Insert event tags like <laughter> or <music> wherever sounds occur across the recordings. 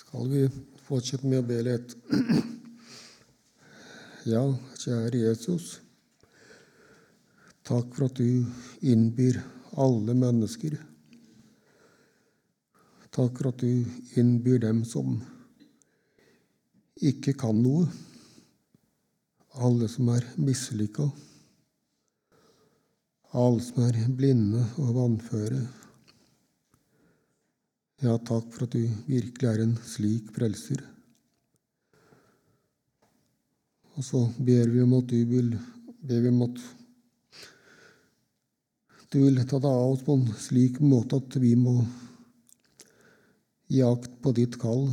skal vi fortsette med å be litt. <clears throat> Ja, kjære Jesus. Takk for at du innbyr alle mennesker. Takk for at du innbyr dem som ikke kan noe. Alle som er mislykka. Alle som er blinde og vannføre. Ja, takk for at du virkelig er en slik frelser. Og så ber vi om at du vil ber vi om at du vil ta deg av oss på en slik måte at vi må gi akt på ditt kall.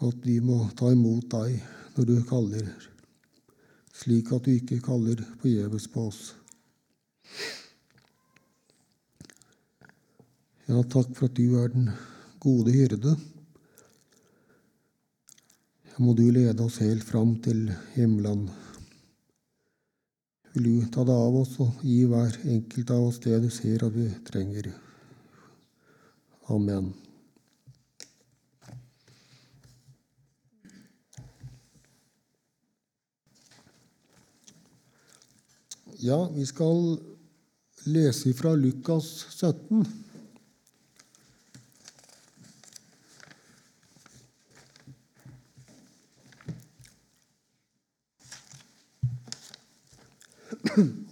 Og At vi må ta imot deg når du kaller, slik at du ikke kaller forgjeves på oss. Ja, takk for at du er den gode hyrde må du lede oss helt fram til himmelen. Vil du ta det av oss og gi hver enkelt av oss det du ser at vi trenger. Amen. Ja, vi skal lese fra Lukas 17.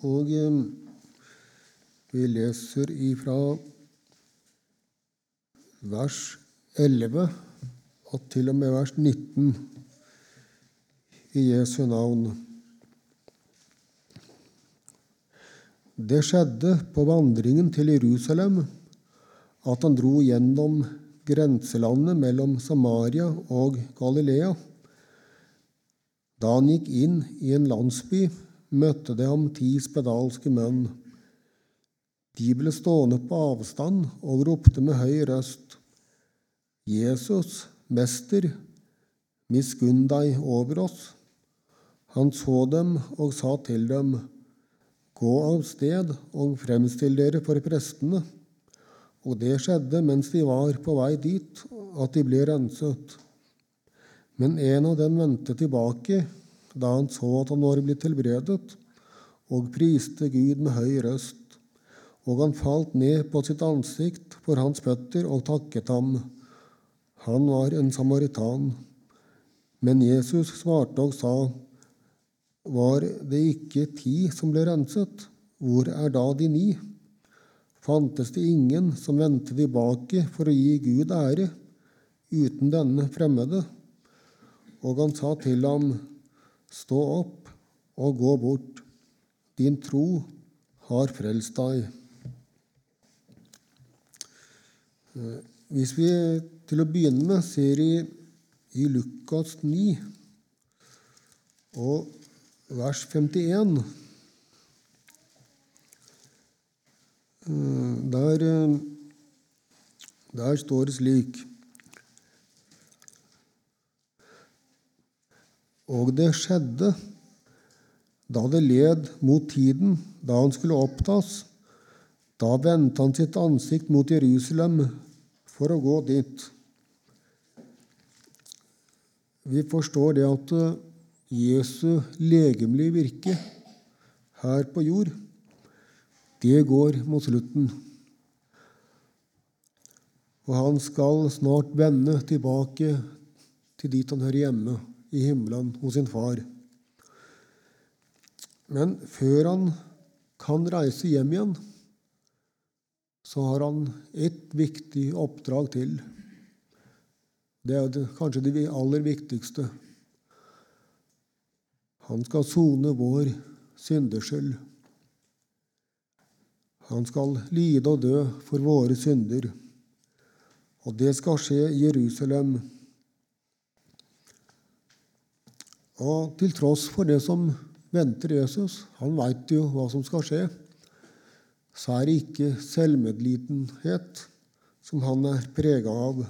Og eh, vi leser ifra vers 11 og til og med vers 19 i Jesu navn. Det skjedde på vandringen til Jerusalem at han dro gjennom grenselandet mellom Samaria og Galilea. Da han gikk inn i en landsby, møtte det ham ti spedalske menn. De ble stående på avstand og ropte med høy røst. Jesus, Mester, miskunn deg over oss. Han så dem og sa til dem, Gå av sted og fremstill dere for prestene. Og det skjedde mens de var på vei dit, at de ble renset. Men en av dem vendte tilbake da han så at han var blitt helbredet, og priste Gud med høy røst. Og han falt ned på sitt ansikt for hans føtter og takket ham. Han var en samaritan. Men Jesus svarte og sa, Var det ikke ti som ble renset? Hvor er da de ni? Fantes det ingen som vendte tilbake for å gi Gud ære, uten denne fremmede? Og han sa til ham, Stå opp og gå bort. Din tro har frelst deg. Hvis vi til å begynne med ser i, i Lukas 9 og vers 51 Der, der står det slik Og det skjedde da det led mot tiden da han skulle opptas. Da vendte han sitt ansikt mot Jerusalem for å gå dit. Vi forstår det at Jesu legemlige virke her på jord, det går mot slutten. Og han skal snart vende tilbake til dit han hører hjemme i himmelen hos sin far. Men før han kan reise hjem igjen, så har han ett viktig oppdrag til. Det er kanskje det aller viktigste. Han skal sone vår syndeskyld. Han skal lide og dø for våre synder. Og det skal skje i Jerusalem Og til tross for det som venter Jesus, han veit jo hva som skal skje, så er det ikke selvmedlidenhet som han er prega av.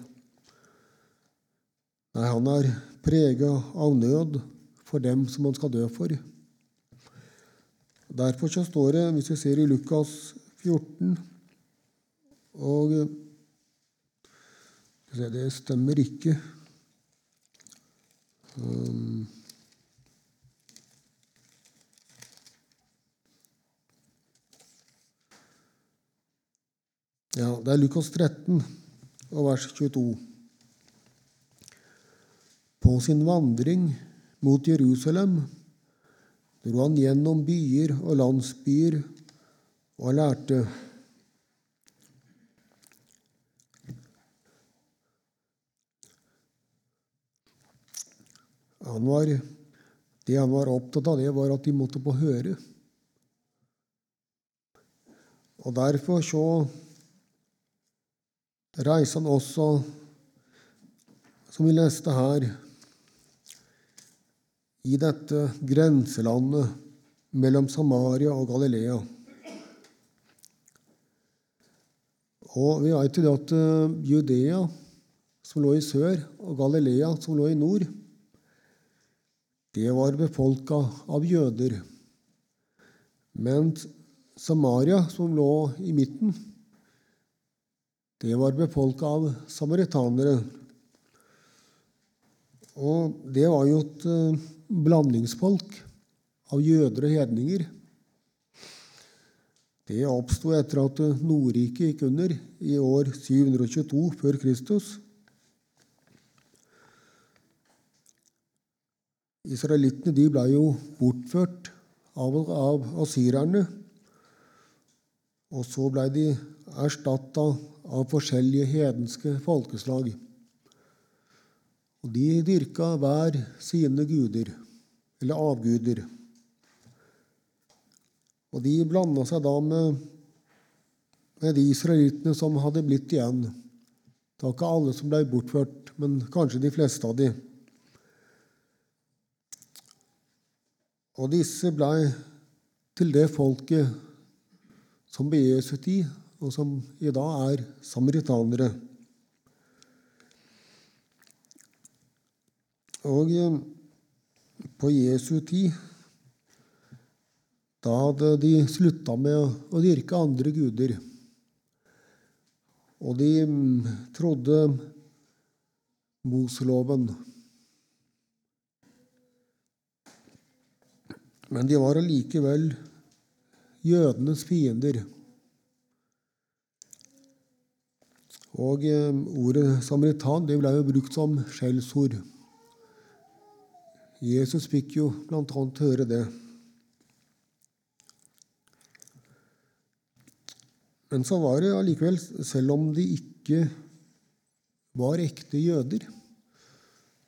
Nei, han er prega av nød for dem som han skal dø for. Derfor så står det, hvis vi ser i Lukas 14 og det stemmer ikke. Um, ja, det er Lukas 13 og vers 22. På sin vandring mot Jerusalem dro han gjennom byer og landsbyer og lærte. Han var, det han var opptatt av, det var at de måtte få høre. Og derfor så reiser han også, som vi leste her, i dette grenselandet mellom Samaria og Galilea. Og vi vet jo at Judea, som lå i sør, og Galilea, som lå i nord, det var befolka av jøder. Mens Samaria, som lå i midten, det var befolka av samaritanere. Og det var jo et blandingsfolk av jøder og hedninger. Det oppsto etter at Nordriket gikk under i år 722 før Kristus. Israelittene ble jo bortført av, av asyrerne. Og så ble de erstatta av forskjellige hedenske folkeslag. Og de dyrka hver sine guder, eller avguder. Og de blanda seg da med, med de israelittene som hadde blitt igjen. Det var ikke alle som ble bortført, men kanskje de fleste av de. Og disse blei til det folket som ble Jesu tid, og som i dag er samaritanere. Og på Jesu tid da hadde de slutta med å dyrke andre guder. Og de trodde Moseloven. Men de var allikevel jødenes fiender. Og ordet samaritan det ble jo brukt som skjellsord. Jesus fikk jo bl.a. høre det. Men så var det allikevel, selv om de ikke var ekte jøder,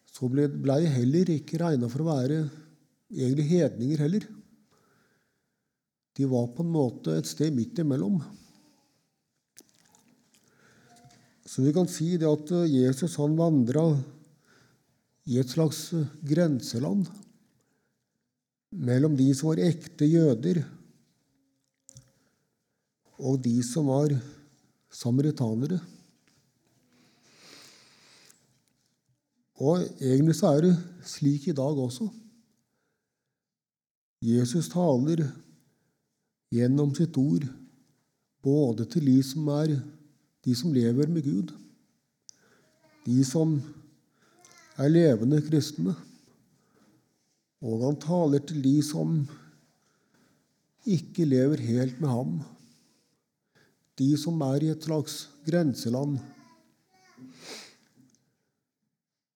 så ble de heller ikke regna for å være egentlig hedninger heller. De var på en måte et sted midt imellom. Så vi kan si det at Jesus han vandra i et slags grenseland mellom de som var ekte jøder, og de som var samaritanere. Og egentlig så er det slik i dag også. Jesus taler gjennom sitt ord både til de som er de som lever med Gud, de som er levende kristne, og han taler til de som ikke lever helt med ham, de som er i et slags grenseland.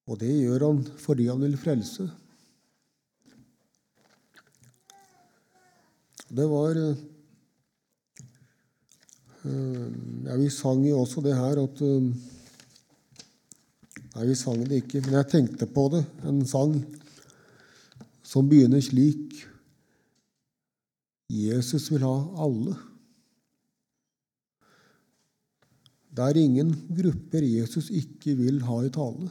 Og det gjør han fordi han vil frelse. Det var eh, ja, Vi sang jo også det her at eh, Nei, vi sang det ikke, men jeg tenkte på det. En sang som begynner slik Jesus vil ha alle. Det er ingen grupper Jesus ikke vil ha i tale.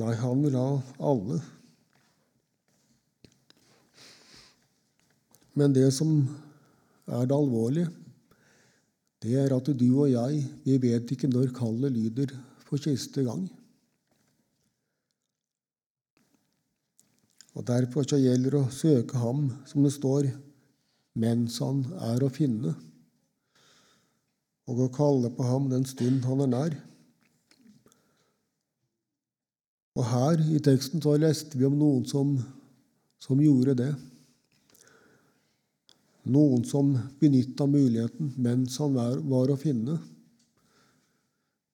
Nei, han vil ha alle. Men det som er det alvorlige, det er at du og jeg, vi vet ikke når kallet lyder for siste gang. Og Derfor så gjelder det å søke ham, som det står, mens han er å finne. og å kalle på ham den stund han er nær. Og her i teksten så leste vi om noen som, som gjorde det. Noen som benytta muligheten mens han var, å finne,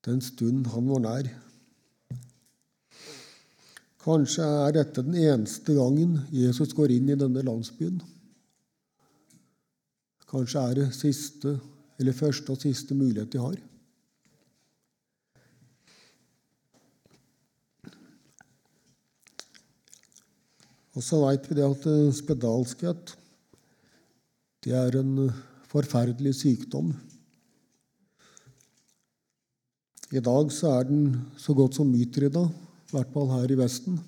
den stund han var nær. Kanskje er dette den eneste gangen Jesus går inn i denne landsbyen. Kanskje er det siste, eller første og siste mulighet de har. Og så veit vi det at spedalskhet det er en forferdelig sykdom. I dag så er den så godt som utrydda, i hvert fall her i Vesten.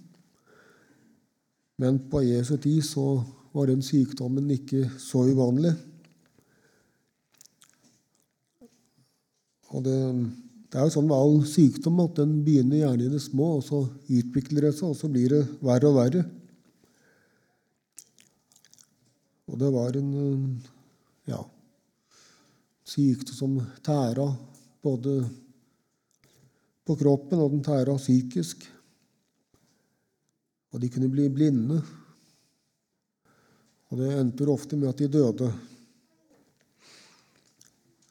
Men på Jesu tid så var den sykdommen ikke så uvanlig. Og det, det er jo sånn med all sykdom at den begynner gjerne i det små, og så utvikler det seg, og så blir det verre og verre. Og det var en ja, sykdom som tæra både på kroppen, og den tæra psykisk. Og de kunne bli blinde. Og det endte ofte med at de døde.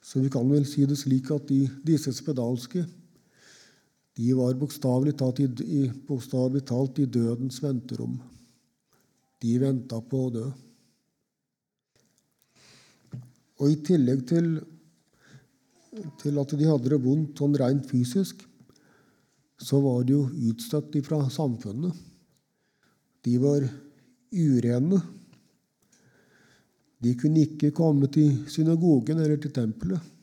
Så vi kan vel si det slik at de, disse spedalske de var bokstavelig talt, talt, i dødens venterom. De venta på å dø. Og i tillegg til, til at de hadde det vondt sånn rent fysisk, så var de jo utstøtt fra samfunnet. De var urene. De kunne ikke komme til synagogen eller til tempelet.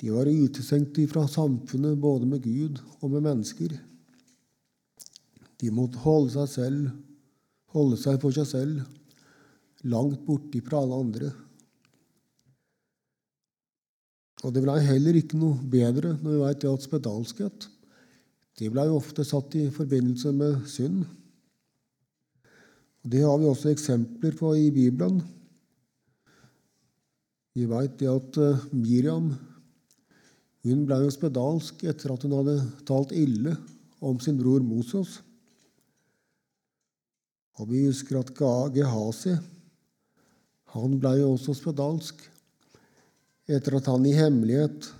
De var utestengt fra samfunnet både med Gud og med mennesker. De måtte holde seg selv, holde seg for seg selv, langt borte fra alle andre. Og det blei heller ikke noe bedre når vi veit at spedalskhet det blei ofte satt i forbindelse med synd. Og Det har vi også eksempler på i Bibelen. Vi veit at eh, Miriam hun ble jo spedalsk etter at hun hadde talt ille om sin bror Moses. Og vi husker at Gehazi han ble jo også spedalsk etter at han i hemmelighet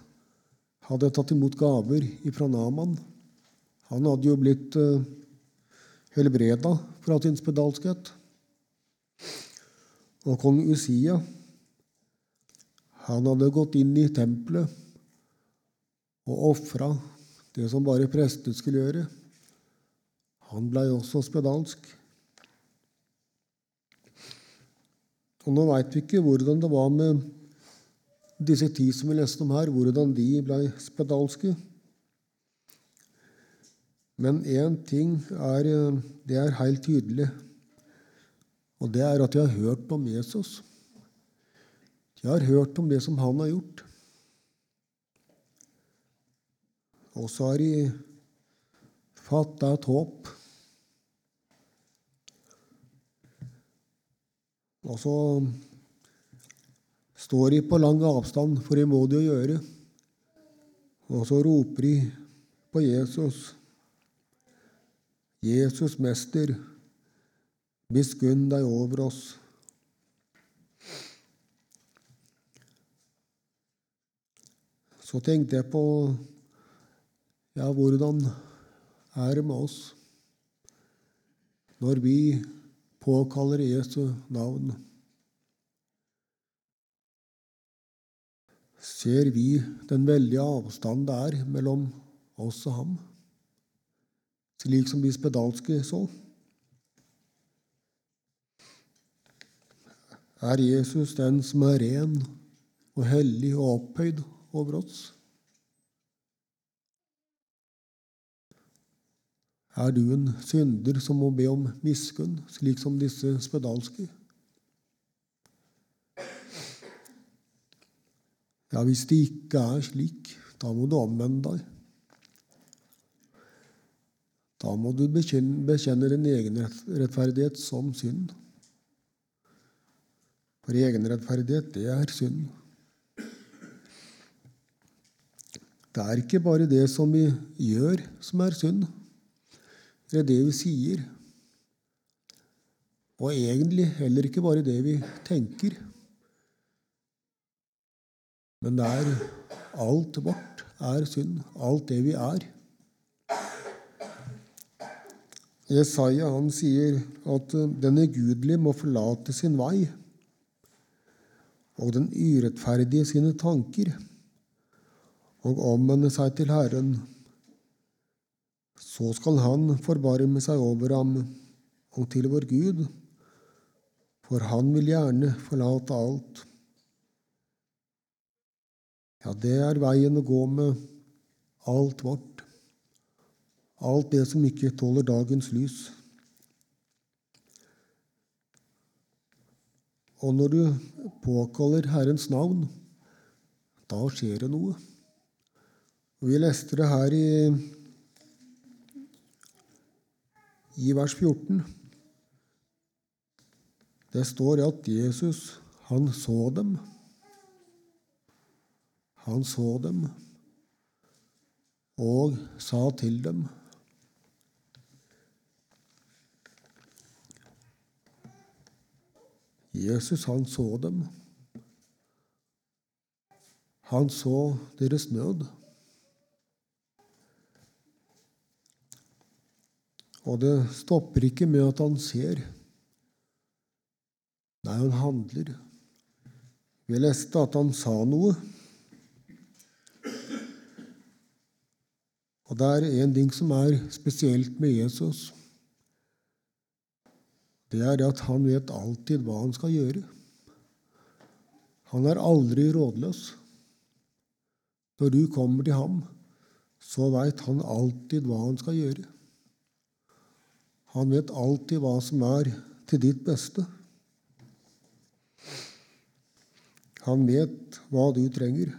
hadde tatt imot gaver fra Naman. Han hadde jo blitt uh, helbreda fra sin spedalskhet. Og kong Usia han hadde gått inn i tempelet og ofra det som bare prestene skulle gjøre. Han blei også spedalsk. Og nå veit vi ikke hvordan det var med disse ti som vi leste om her, hvordan de ble spedalske. Men én ting er, det er helt tydelig, og det er at de har hørt om Jesus. De har hørt om det som han har gjort. Og så har de fatta et håp Og så står de på lang avstand, for det må de jo gjøre. Og så roper de på Jesus. Jesus, Mester, miskunn deg over oss. Så tenkte jeg på ja, hvordan er det med oss når vi påkaller Jesu navn. Ser vi den veldige avstanden det er mellom oss og ham, slik som de spedalske så? Er Jesus den som er ren og hellig og opphøyd over oss? Er du en synder som må be om miskunn, slik som disse spedalske? Ja, hvis det ikke er slik, da må du omvende deg. Da må du bekjenne, din egen rettferdighet som synd. For egenrettferdighet, det er synd. det er ikke bare det som vi gjør, som er synd. Det er det vi sier. Og egentlig heller ikke bare det vi tenker. Men det er alt vårt er synd. Alt det vi er. Jesaja han sier at den ugudelige må forlate sin vei, og den urettferdige sine tanker, og omvende seg til Herren. Så skal Han forbarme seg over ham og til vår Gud, for Han vil gjerne forlate alt. Ja, det er veien å gå med alt vårt. Alt det som ikke tåler dagens lys. Og når du påkaller Herrens navn, da skjer det noe. Vi leste det her i, i vers 14. Det står at Jesus, han så dem. Han så dem og sa til dem Jesus, han så dem. Han så deres nød. Og det stopper ikke med at han ser. Nei, han handler. Vi leste at han sa noe. Og det er en ting som er spesielt med Jesus det er at han vet alltid hva han skal gjøre. Han er aldri rådløs. Når du kommer til ham, så veit han alltid hva han skal gjøre. Han vet alltid hva som er til ditt beste. Han vet hva du trenger.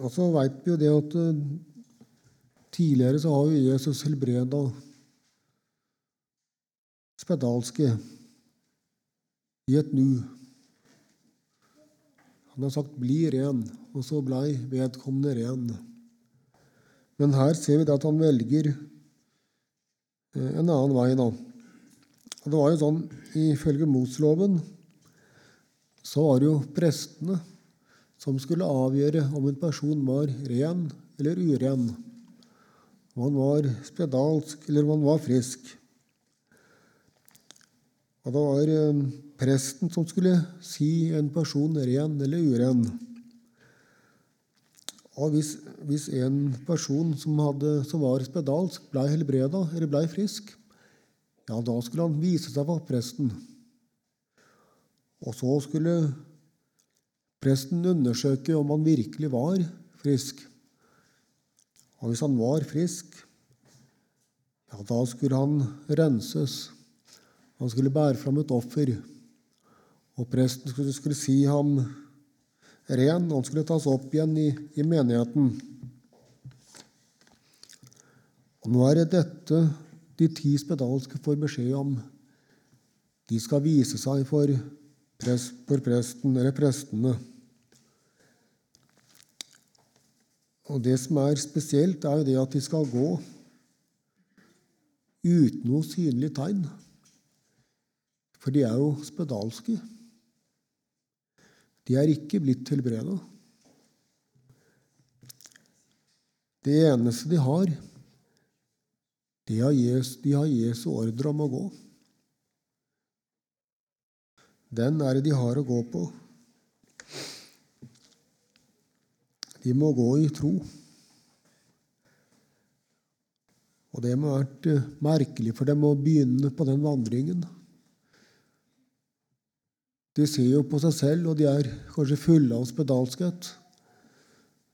Og så veit vi jo det at Tidligere så har jo Jesus helbreda spedalske i et nu. Han har sagt 'bli ren', og så blei vedkommende ren. Men her ser vi at han velger eh, en annen vei. da. Det var jo sånn, Ifølge Mosloven så var det jo prestene som skulle avgjøre om en person var ren eller uren om han var spedalsk eller om han var frisk. Og det var eh, presten som skulle si en person ren eller uren. Og hvis, hvis en person som, hadde, som var spedalsk, ble helbreda eller ble frisk, ja, da skulle han vise seg for presten. Og så skulle presten undersøke om han virkelig var frisk. Og hvis han var frisk, ja, da skulle han renses. Han skulle bære fram et offer. Og presten skulle, skulle si ham ren, og han skulle tas opp igjen i, i menigheten. Og nå er det dette de ti spedalske får beskjed om. De skal vise seg for, prest, for presten, eller prestene. Og det som er spesielt, er jo det at de skal gå uten noe synlig tegn. For de er jo spedalske. De er ikke blitt helbreda. Det eneste de har, de har Jesu, de har Jesu ordre om å gå. Den er det de har å gå på. De må gå i tro. Og det må ha vært eh, merkelig for dem å begynne på den vandringen. De ser jo på seg selv, og de er kanskje fulle av spedalskhet.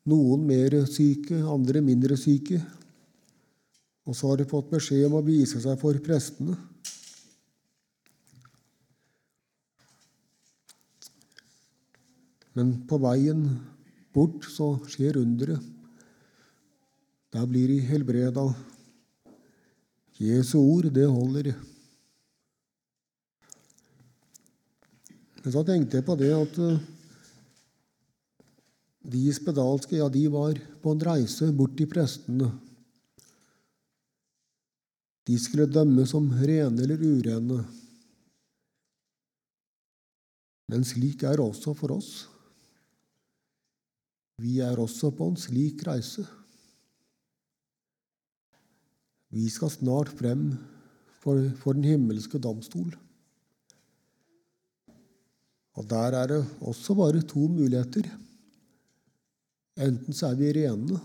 Noen mer syke, andre mindre syke. Og så har de fått beskjed om å vise seg for prestene. Men på veien bort, så skjer underet. Der blir de helbreda. Jesu ord, det holder. Men så tenkte jeg på det at eh, De spedalske ja, de var på en reise bort til prestene. De skulle dømme som rene eller urene. Men slik er også for oss. Vi er også på en slik reise. Vi skal snart frem for, for den himmelske domstol. Og der er det også bare to muligheter. Enten så er vi rene,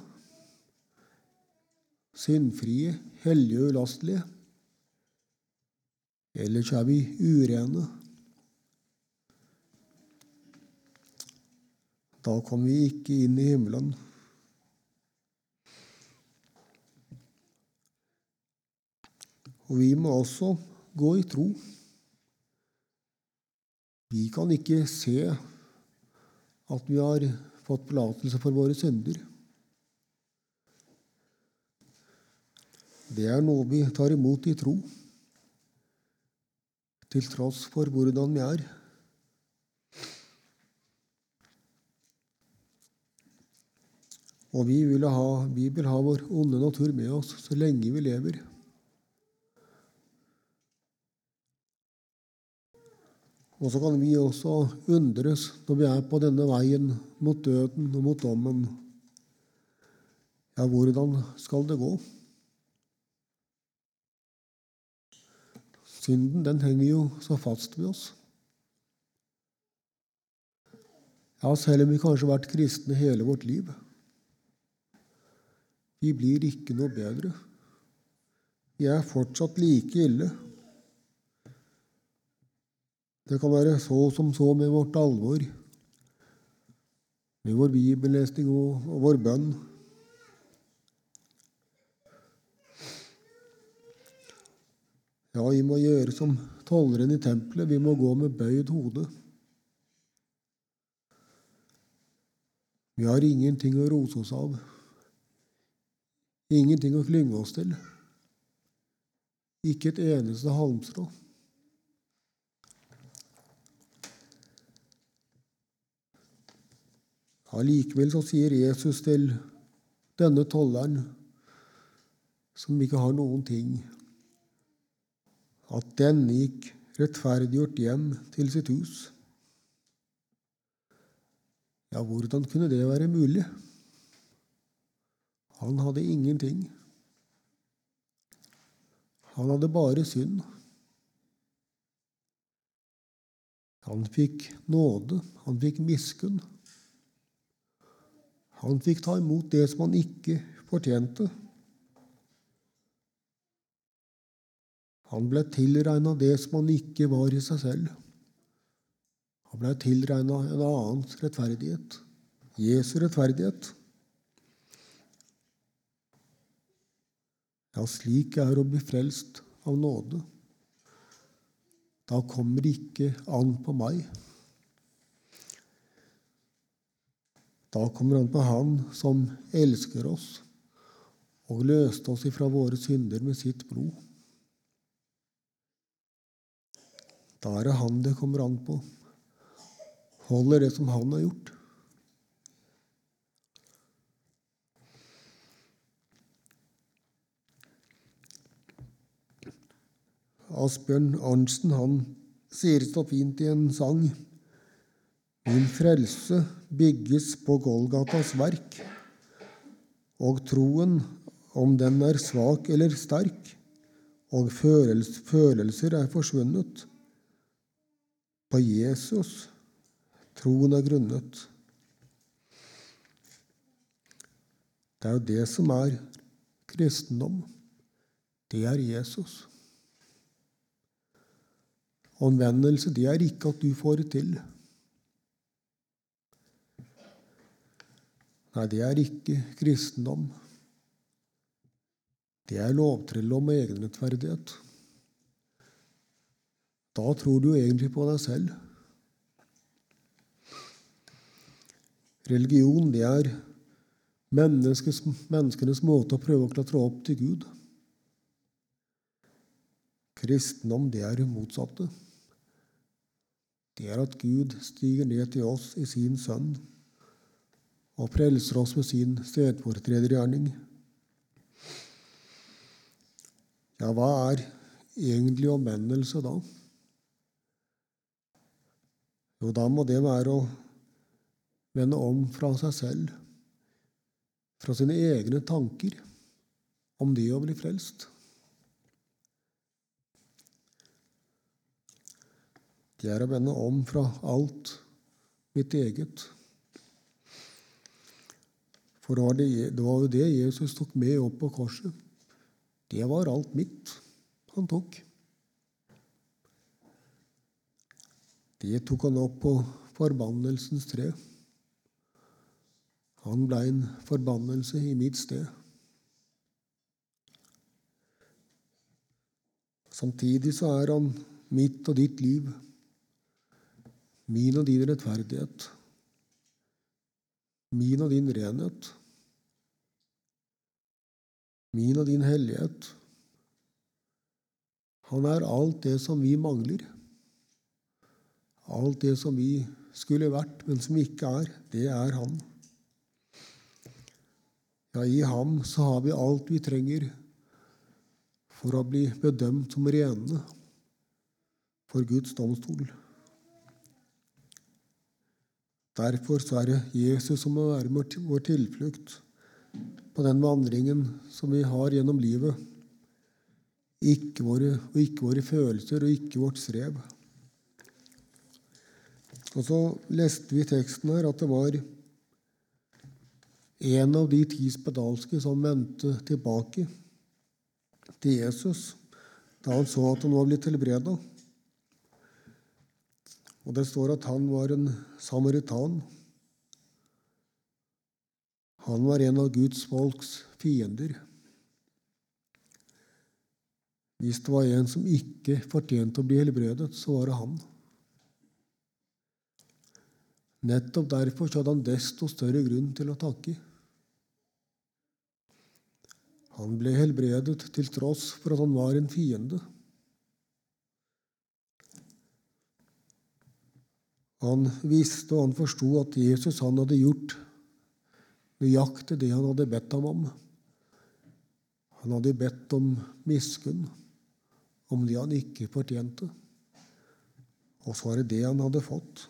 syndfrie, hellige og ulastelige. Eller så er vi urene. Da kommer vi ikke inn i himmelen. Og vi må også gå i tro. Vi kan ikke se at vi har fått forlatelse for våre synder. Det er noe vi tar imot i tro, til tross for hvordan vi er. Og vi vil ha, vi vil ha vår onde natur med oss så lenge vi lever. Og så kan vi også undres når vi er på denne veien mot døden og mot dommen. Ja, hvordan skal det gå? Synden den henger jo så fast ved oss. Ja, selv om vi kanskje har vært kristne hele vårt liv. Vi blir ikke noe bedre. Vi er fortsatt like ille. Det kan være så som så med vårt alvor, med vår bibellesning og, og vår bønn. Ja, vi må gjøre som tolleren i tempelet. Vi må gå med bøyd hode. Vi har ingenting å rose oss av. Ingenting å klynge oss til. Ikke et eneste halmstrå. Allikevel så sier Jesus til denne tolleren, som ikke har noen ting, at denne gikk rettferdiggjort hjem til sitt hus. Ja, hvordan kunne det være mulig? Han hadde ingenting. Han hadde bare synd. Han fikk nåde, han fikk miskunn. Han fikk ta imot det som han ikke fortjente. Han ble tilregna det som han ikke var i seg selv. Han ble tilregna en annens rettferdighet, Jesu rettferdighet. Ja, slik er å bli frelst av nåde. Da kommer det ikke an på meg. Da kommer han på Han som elsker oss og løste oss ifra våre synder med sitt blod. Da er det Han det kommer an på. Holder det som Han har gjort. Asbjørn Arntzen han sier så fint i en sang Min frelse bygges på Golgatas verk, og troen, om den er svak eller sterk, og følelser er forsvunnet. På Jesus troen er grunnet. Det er jo det som er kristendom. Det er Jesus. Omvendelse, det er ikke at du får det til. Nei, det er ikke kristendom. Det er lovtrelldom og egenrettferdighet. Da tror du egentlig på deg selv. Religion, det er menneskenes måte å prøve å klatre opp til Gud. Kristendom, det er det motsatte det er at Gud stiger ned til oss i sin sønn og frelser oss med sin stedfortredergjerning. Ja, hva er egentlig omvendelse da? Jo, da må det være å vende om fra seg selv, fra sine egne tanker om det å bli frelst. Det er å vende om fra alt mitt eget. For det det var jo det Jesus tok med opp på korset. Det var alt mitt han tok. Det tok han opp på forbannelsens tre. Han blei en forbannelse i mitt sted. Samtidig så er han mitt og ditt liv. Min og din rettferdighet. Min og din renhet. Min og din hellighet. Han er alt det som vi mangler. Alt det som vi skulle vært, men som ikke er, det er han. Ja, i ham så har vi alt vi trenger for å bli bedømt som rene for Guds domstol. Derfor så er det Jesus som må være vår tilflukt på den vandringen som vi har gjennom livet. Ikke våre, og ikke våre følelser og ikke vårt strev. Og så leste vi i teksten her at det var en av de ti spedalske som vendte tilbake til Jesus da han så at han var blitt helbreda. Og det står at han var en samaritan. Han var en av Guds folks fiender. Hvis det var en som ikke fortjente å bli helbredet, så var det han. Nettopp derfor hadde han desto større grunn til å takke. Han ble helbredet til tross for at han var en fiende. Han visste og han forsto at Jesus han hadde gjort nøyaktig det han hadde bedt ham om. Han hadde bedt om miskunn, om det han ikke fortjente. Og så var det det han hadde fått.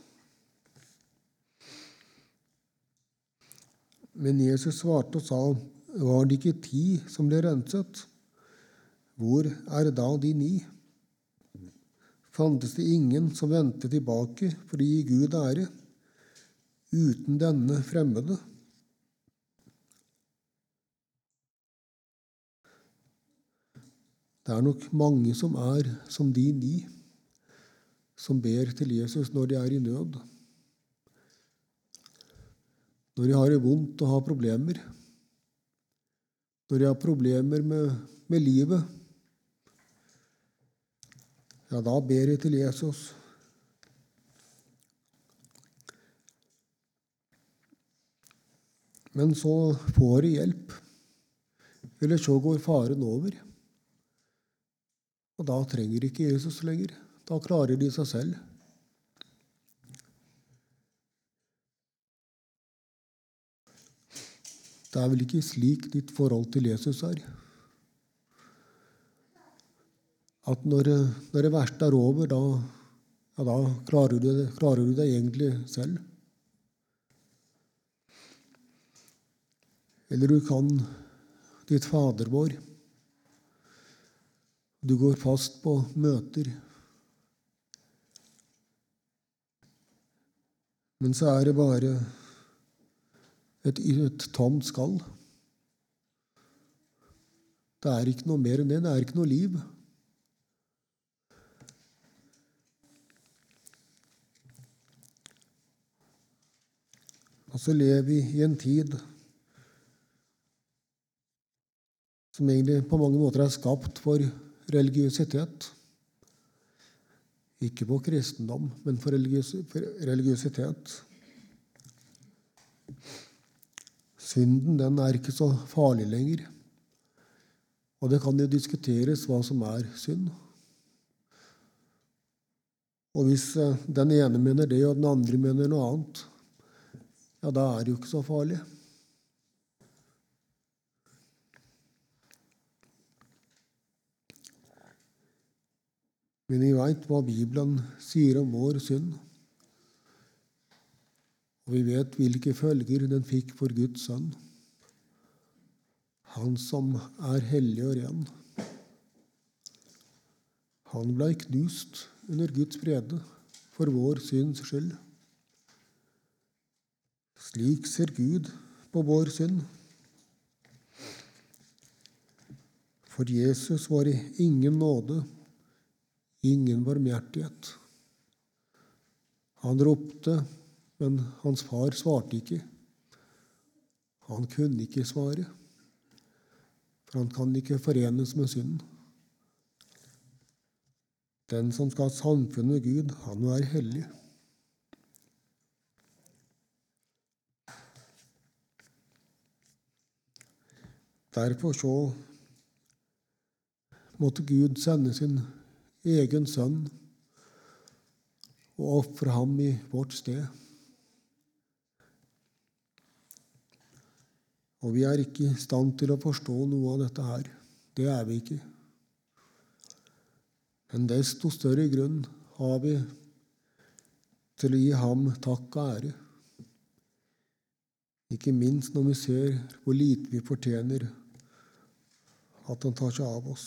Men Jesus svarte og sa, var det ikke ti som ble renset? Hvor er da de ni? fantes det ingen som vendte tilbake for å gi Gud ære, uten denne fremmede. Det er nok mange som er som de ni, som ber til Jesus når de er i nød. Når de har det vondt og har problemer. Når de har problemer med, med livet ja, da ber jeg til Jesus. Men så får de hjelp. Eller så går faren over. Og da trenger ikke Jesus lenger. Da klarer de seg selv. Det er vel ikke slik ditt forhold til Jesus er? at når, når det verste er over, da, ja, da klarer, du det, klarer du det egentlig selv. Eller du kan ditt Fader vår. Du går fast på møter. Men så er det bare et, et tomt skall. Det er ikke noe mer enn det. Det er ikke noe liv. Og så lever vi i en tid som egentlig på mange måter er skapt for religiøsitet. Ikke på kristendom, men for, religiøsitet. Synden den er ikke så farlig lenger. Og det kan jo diskuteres hva som er synd. Og hvis eh, den ene mener det, og den andre mener noe annet, ja, da er det jo ikke så farlig. Men vi veit hva Bibelen sier om vår synd. Og vi vet hvilke følger den fikk for Guds sønn. Han som er hellig og ren. Han blei knust under Guds brede for vår syns skyld. Slik ser Gud på vår synd. For Jesus var i ingen nåde, ingen barmhjertighet. Han ropte, men hans far svarte ikke. Han kunne ikke svare, for han kan ikke forenes med synden. Den som skal ha samfunn med Gud, han må være hellig. Derfor så måtte Gud sende sin egen sønn og ofre ham i vårt sted. Og vi er ikke i stand til å forstå noe av dette her. Det er vi ikke. Men desto større grunn har vi til å gi ham takk og ære. Ikke minst når vi ser hvor lite vi fortjener at han tar seg av oss.